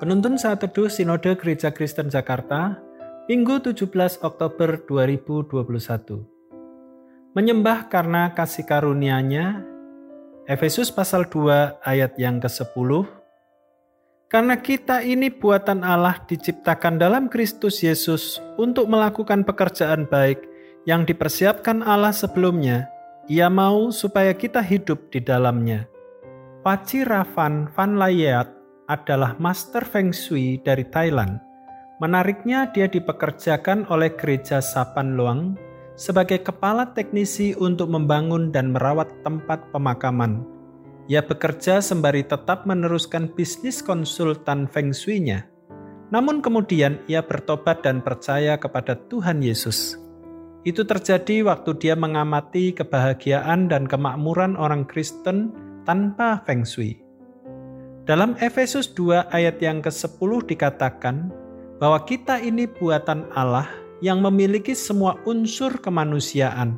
Penuntun saat teduh Sinode Gereja Kristen Jakarta, Minggu 17 Oktober 2021. Menyembah karena kasih karunia-Nya, Efesus pasal 2 ayat yang ke-10. Karena kita ini buatan Allah diciptakan dalam Kristus Yesus untuk melakukan pekerjaan baik yang dipersiapkan Allah sebelumnya, ia mau supaya kita hidup di dalamnya. Paciravan Van Layet adalah master feng shui dari Thailand. Menariknya dia dipekerjakan oleh gereja Sapan Luang sebagai kepala teknisi untuk membangun dan merawat tempat pemakaman. Ia bekerja sembari tetap meneruskan bisnis konsultan feng shui-nya. Namun kemudian ia bertobat dan percaya kepada Tuhan Yesus. Itu terjadi waktu dia mengamati kebahagiaan dan kemakmuran orang Kristen tanpa feng shui. Dalam Efesus 2 ayat yang ke-10 dikatakan bahwa kita ini buatan Allah yang memiliki semua unsur kemanusiaan.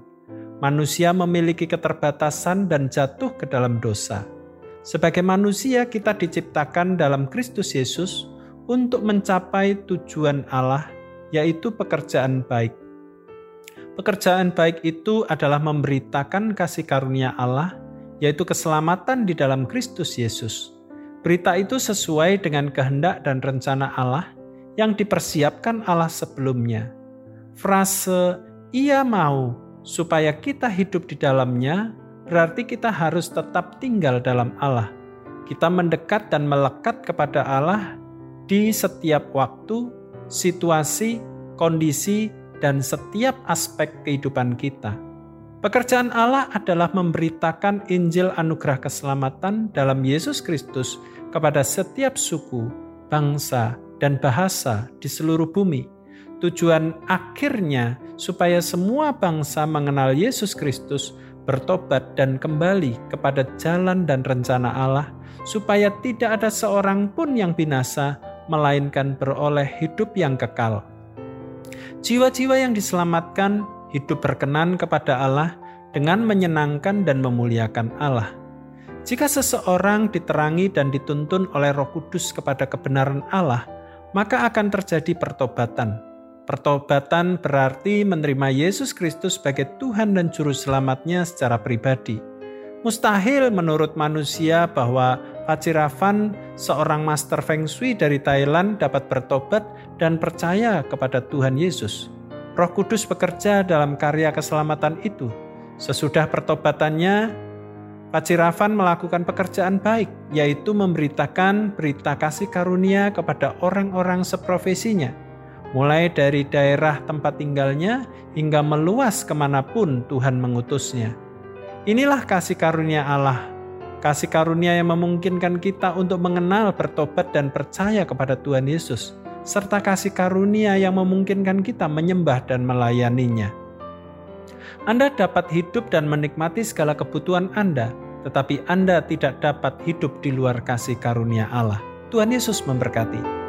Manusia memiliki keterbatasan dan jatuh ke dalam dosa. Sebagai manusia kita diciptakan dalam Kristus Yesus untuk mencapai tujuan Allah yaitu pekerjaan baik. Pekerjaan baik itu adalah memberitakan kasih karunia Allah, yaitu keselamatan di dalam Kristus Yesus. Berita itu sesuai dengan kehendak dan rencana Allah yang dipersiapkan Allah sebelumnya. Frase "Ia mau" supaya kita hidup di dalamnya berarti kita harus tetap tinggal dalam Allah. Kita mendekat dan melekat kepada Allah di setiap waktu, situasi, kondisi, dan setiap aspek kehidupan kita. Pekerjaan Allah adalah memberitakan Injil anugerah keselamatan dalam Yesus Kristus kepada setiap suku, bangsa, dan bahasa di seluruh bumi. Tujuan akhirnya supaya semua bangsa mengenal Yesus Kristus, bertobat dan kembali kepada jalan dan rencana Allah, supaya tidak ada seorang pun yang binasa, melainkan beroleh hidup yang kekal. Jiwa-jiwa yang diselamatkan hidup berkenan kepada Allah dengan menyenangkan dan memuliakan Allah. Jika seseorang diterangi dan dituntun oleh Roh Kudus kepada kebenaran Allah, maka akan terjadi pertobatan. Pertobatan berarti menerima Yesus Kristus sebagai Tuhan dan Juru Selamatnya secara pribadi. Mustahil menurut manusia bahwa Paciravan, seorang master feng shui dari Thailand, dapat bertobat dan percaya kepada Tuhan Yesus. Roh Kudus bekerja dalam karya keselamatan itu. Sesudah pertobatannya, Paciravan melakukan pekerjaan baik, yaitu memberitakan berita kasih karunia kepada orang-orang seprofesinya, mulai dari daerah tempat tinggalnya hingga meluas ke mana pun Tuhan mengutusnya. Inilah kasih karunia Allah, kasih karunia yang memungkinkan kita untuk mengenal, bertobat, dan percaya kepada Tuhan Yesus serta kasih karunia yang memungkinkan kita menyembah dan melayaninya. Anda dapat hidup dan menikmati segala kebutuhan Anda, tetapi Anda tidak dapat hidup di luar kasih karunia Allah. Tuhan Yesus memberkati.